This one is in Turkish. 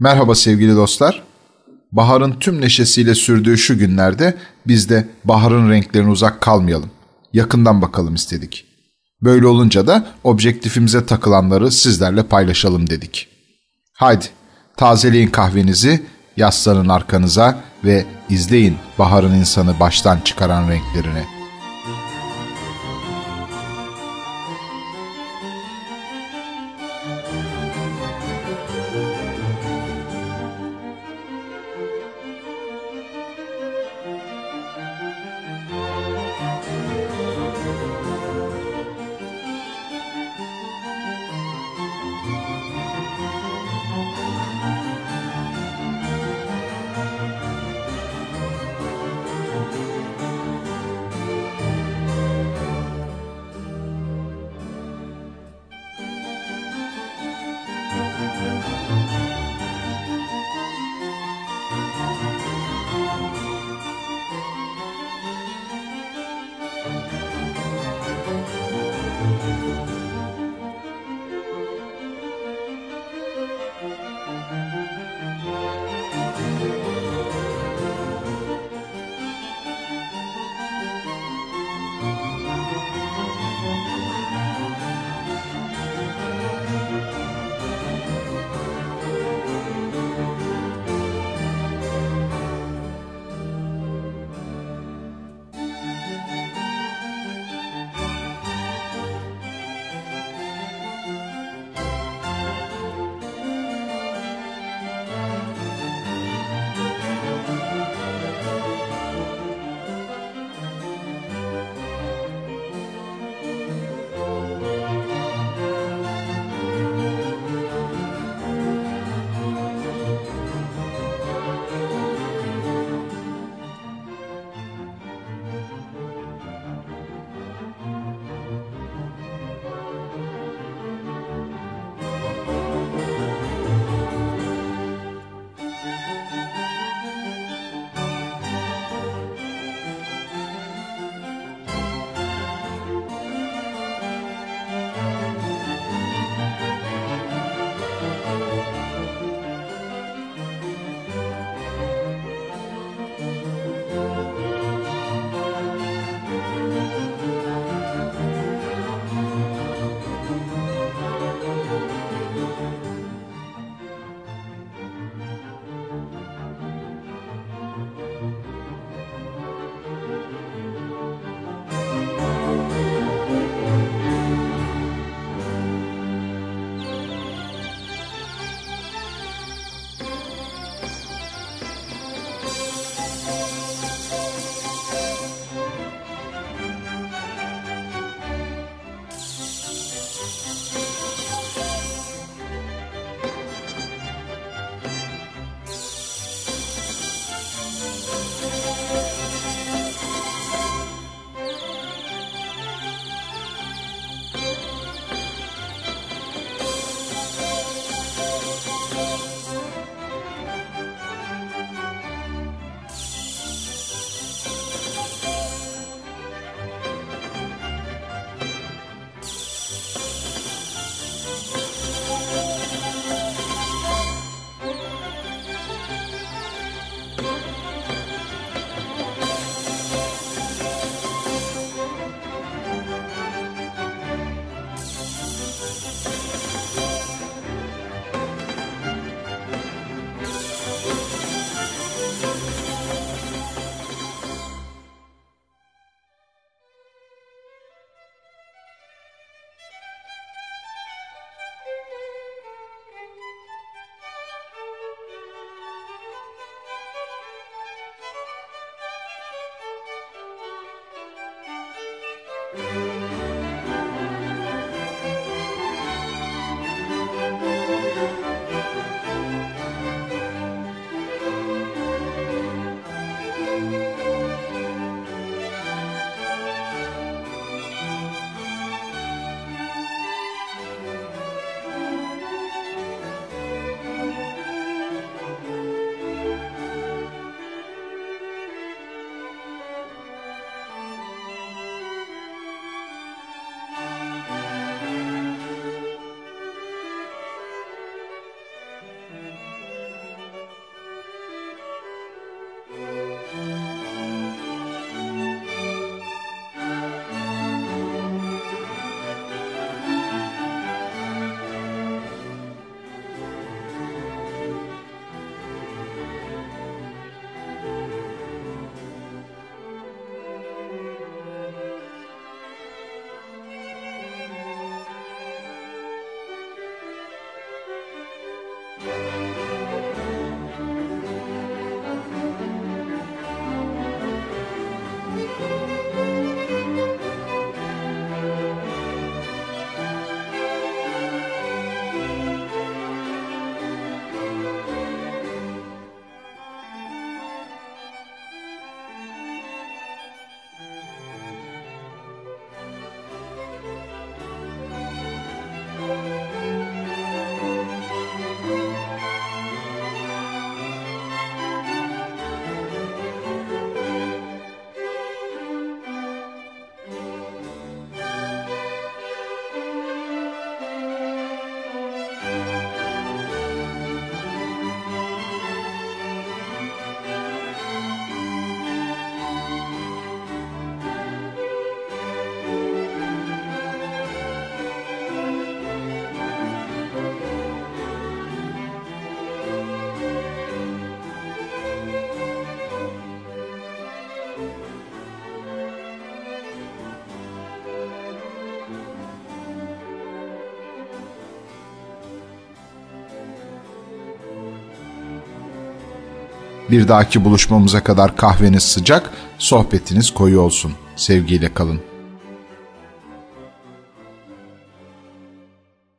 Merhaba sevgili dostlar. Baharın tüm neşesiyle sürdüğü şu günlerde biz de baharın renklerine uzak kalmayalım. Yakından bakalım istedik. Böyle olunca da objektifimize takılanları sizlerle paylaşalım dedik. Haydi tazeleyin kahvenizi, yaslanın arkanıza ve izleyin baharın insanı baştan çıkaran renklerini.'' Música Bir dahaki buluşmamıza kadar kahveniz sıcak, sohbetiniz koyu olsun. Sevgiyle kalın.